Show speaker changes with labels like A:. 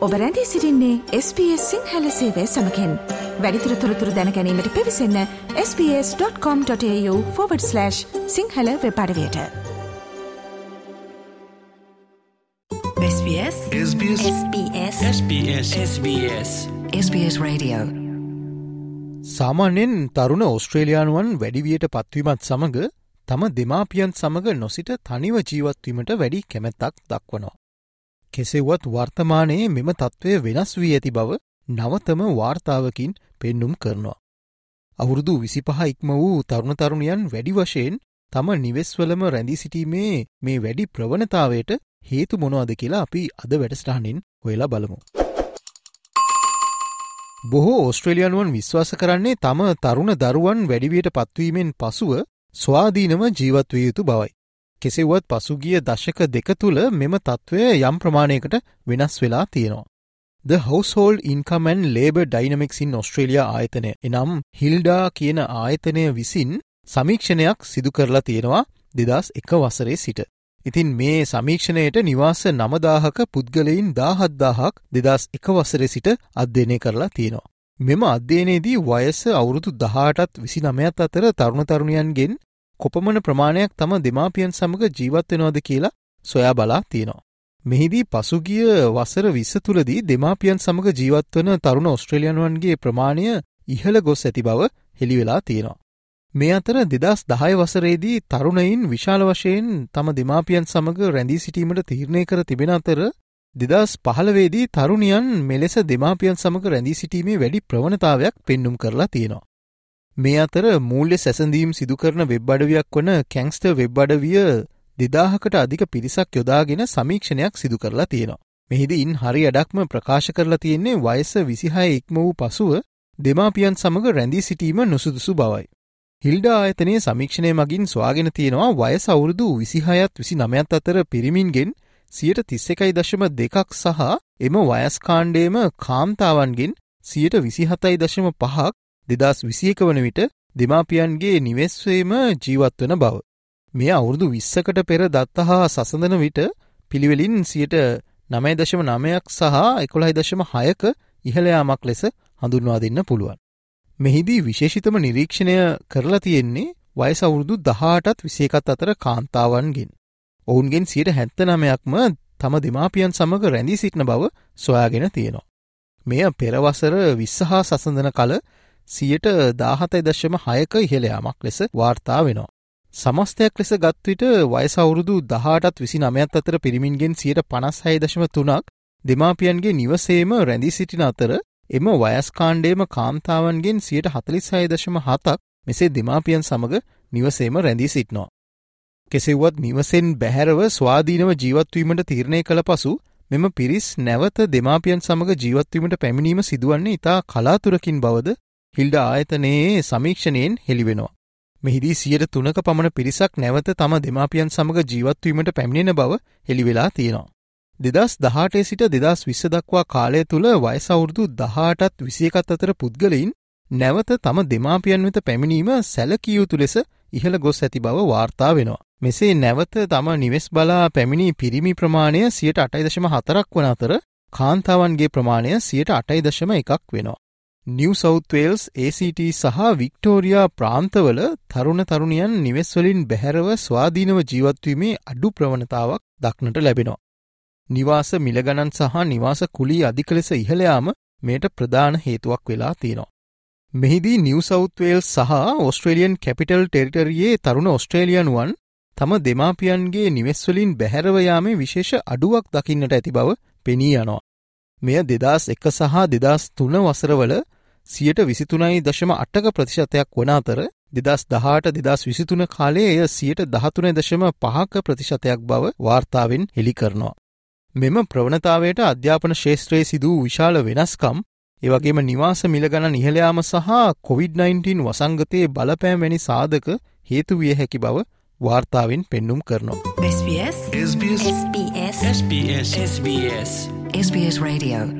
A: ඔබ රැඳී සිරින්නේ SBS සිංහල සේවය සමකෙන්. වැඩිතුර තොරතුර දැනැනීමට පිවිසන්න ps.com.ta/ Sinhala වෙපඩවයට SBS SBS SBS SBS SBS
B: Radio. සාමාන්‍යෙන් තරුණ ඔස්ට්‍රේලයානුවන් වැඩිවියට පත්වීමත් සමඟ තම දෙමාපියන් සමඟ නොසිට තනිව ජීවත්වීමට වැඩි කැමැත්තක් දක්වනවා. කෙසෙව්වත් වර්තමානයේ මෙම තත්ත්වය වෙනස් වී ඇති බව නවතම වාර්තාවකින් පෙන්නුම් කරනවා. අවුරුදු විසිපහ ඉක්ම වූ තරුණතරුණියන් වැඩි වශයෙන් තම නිවෙස්වලම රැඳී සිටීමේ මේ වැඩි ප්‍රවණතාවයට හේතු මොනවාද කියලා අපි අද වැඩස්ටානින් හොයලා බලමු. බොහෝ ඕස්ට්‍රේලියනුවන් විශ්වාස කරන්නේ තම තරුණ දරුවන් වැඩිවියට පත්වීමෙන් පසුව ස්වාධීනව ජීවත්වය යුතු බවයි. කෙසෙව්වත් පසුගිය දශක දෙක තුළ මෙම තත්ත්වය යම් ප්‍රමාණයකට වෙනස් වෙලා තියෙනවා. The Household Income and Labour Dynamics in Australia ආයතනය එනම් හිල්ඩා කියන ආයතනය විසින් සමීක්ෂණයක් සිදු කරලා තියෙනවා දෙදස් එක වසරේ සිට. ඉතින් මේ සමීක්ෂණයට නිවාස නමදාහක පුද්ගලයින් දාහත්දාහක් දෙදස් එක වසරේ සිට අධ්‍යනය කරලා තියෙනවා. මෙම අධ්‍යයනයේදී වයස අවුරුදු දහටත් විසි නමයත් අතර තරුණ තරුණයන්ගෙන් කොපමණ ප්‍රමාණයක් තම දෙමාපියන් සමඟ ජීවත්වෙනවාද කියලා සොයා බලා තියෙනවා. මෙහිදී පසුගිය වසර විස්ස තුළදී දෙමාපියන් සමඟ ජීවත්වන තරුණ ඔස්ට්‍රේලියන්වන්ගේ ප්‍රමාණය ඉහළ ගොස් ඇති බව හෙළිවෙලා තියෙනවා. මේ අතර දෙදස් දහය වසරේදී තරුණයින් විශාල වශයෙන් තම දෙමාපියන් සමඟ රැඳී සිටීමට තීරණය කර තිබෙන අතර දෙදස් පහළවේදී තරුණියන් මෙලෙස දෙමාපියන් සමඟ රැඳී සිටීමේ වැඩි ප්‍රවණතාවයක් පෙන්නුම් කරලා තියෙනවා. මේ අතර මූල්‍ය සැසඳීම් සිදුකරන වෙබ් අඩවියක් වන කැංස්ට වෙබ් අඩවිය දෙදාහකට අධික පිරිසක් යොදාගෙන සමීක්ෂණයක් සිදු කරලා තියෙනවා. මෙහිද ඉන් හරි අඩක්ම ප්‍රකාශ කරලා තියෙන්නේ වයස විසිහය ඉක්ම වූ පසුව දෙමාපියන් සමඟ රැඳී සිටීම නොසුදුසු බවයි. හිල්ඩා ආයතනය සමීක්ෂණය මගින් ස්වාගෙන තියෙනවා වයස අවුරුදු විසිහයත් විසි නමයත් අතර පිරිමින්ගෙන් සියට තිස්සකයි දශම දෙකක් සහ එම වයස්කාණ්ඩේම කාම්තාවන්ගෙන් සියට විසිහතයි දශම පහක් දෙදස් විසියක වන විට දෙමාපියන්ගේ නිවෙස්වේම ජීවත්වන බව. මේ අවුරුදු විස්සකට පෙර දත්ත හා සසඳන විට පිළිවෙලින් සියට නමයි දශම නමයක් සහ එකොළයි දශම හයක ඉහළයාමක් ලෙස හඳුන්වා දෙන්න පුළුවන්. මෙහිදී විශේෂිතම නිරීක්ෂණය කරලා තියෙන්නේ වයස අවුරුදු දහටත් විසේකත් අතර කාන්තාවන්ගෙන්. ඔවුන්ගෙන් සියට හැත්ත නමයක්ම තම දෙමාපියන් සමඟ රැඳී සිටින බව සොයාගෙන තියෙනවා. මෙය පෙරවසර විස්සහා සසඳන කල සියට දාහතයි දශම හයක ඉහළයාමක් ලෙස වාර්තා වෙනවා. සමස්තයක් ලෙස ගත්විට වයසවුරුදු දහටත් විසි නමයත් අතර පිරිමින්ගෙන් සියට පනස් හයි දශම තුනක් දෙමාපියන්ගේ නිවසේම රැඳී සිටින අතර එම වයස්කාණ්ඩේම කාම්තාවන්ගෙන් සියට හතලිස් හය දශම හතක් මෙසේ දෙමාපියන් සමඟ නිවසේම රැඳී සිටිනවා. කෙසෙව්වත් නිවසෙන් බැහැරව ස්වාධීනව ජීවත්වීමට තීරණය කළ පසු මෙම පිරිස් නැවත දෙමාපියන් සමඟ ජීවත්වීමට පැමිණීම සිදුවන්නේ ඉතා කලාතුරකින් බවද හිල්ඩ ආයතනයේ සමීක්ෂණයෙන් හෙළිවෙනවා. මෙහිදී සියට තුනක පමණ පිරිසක් නැවත තම දෙමාපියන් සමඟ ජීවත්වීමට පැමිණෙන බව හෙළිවෙලා තියෙනවා. දෙදස් දහටේ සිට දෙදස් විස්ස දක්වා කාලය තුළ වයසවුරුදු දහටත් විසියකත් අතර පුද්ගලයින් නැවත තම දෙමාපියන් වෙත පැමිණීම සැලකියයුතු ලෙස ඉහළ ගොස් ඇති බව වාර්තා වෙනවා. මෙසේ නැවත තම නිවෙස් බලා පැමිණි පිරිමි ප්‍රමාණය සියට අටයිදශම හතරක් වන අතර කාන්තාවන්ගේ ප්‍රමාණය සියට අටයිදශම එකක් වෙනවා. නිව් සෞත්වේල්ස් ACT සහ වික්ටෝරයා ප්‍රාන්තවල තරුණ තරුණියන් නිවෙස්වලින් බැහැරව ස්වාධීනව ජීවත්වීමේ අඩු ප්‍රවණතාවක් දක්නට ලැබෙනවා. නිවාස මිලගණන් සහ නිවාස කුලී අධික ලෙස ඉහළයාම මේට ප්‍රධාන හේතුවක් වෙලා තියෙනවා. මෙහිදී නිව් සෞත්වේල් සහ ඔස්ට්‍රේලියන් කැපිටල් ටෙරිටරියේ තරුණ ඔස්ට්‍රේලියනුවන් තම දෙමාපියන්ගේ නිවෙස්වලින් බැහැරවයාමේ විශේෂ අඩුවක් දකින්නට ඇති බව පෙනී යනවා. මෙය දෙදස් එක සහ දෙදස් තුන වසරවල සියට විසිතුනයි දශම අටක ප්‍රතිශතයක් වන අතර දෙදස් දහට දෙදස් විසිතුන කාලේ එය සියට දහතුන දශම පහක ප්‍රතිශතයක් බව වාර්තාවෙන් හෙළි කරනවා. මෙම ප්‍රවණතාවයට අධ්‍යාපන ශේත්‍රයේ සිදූ විශාල වෙනස්කම් ඒවගේම නිවාස මිලගණ නිහලයාම සහ COොVID-19 වසංගතයේ බලපෑම් වැනි සාධක හේතු විය හැකි බව වාර්තාවෙන් පෙන්නුම් කරනවා. SBS SBS SBS SBS SBS SBS Radio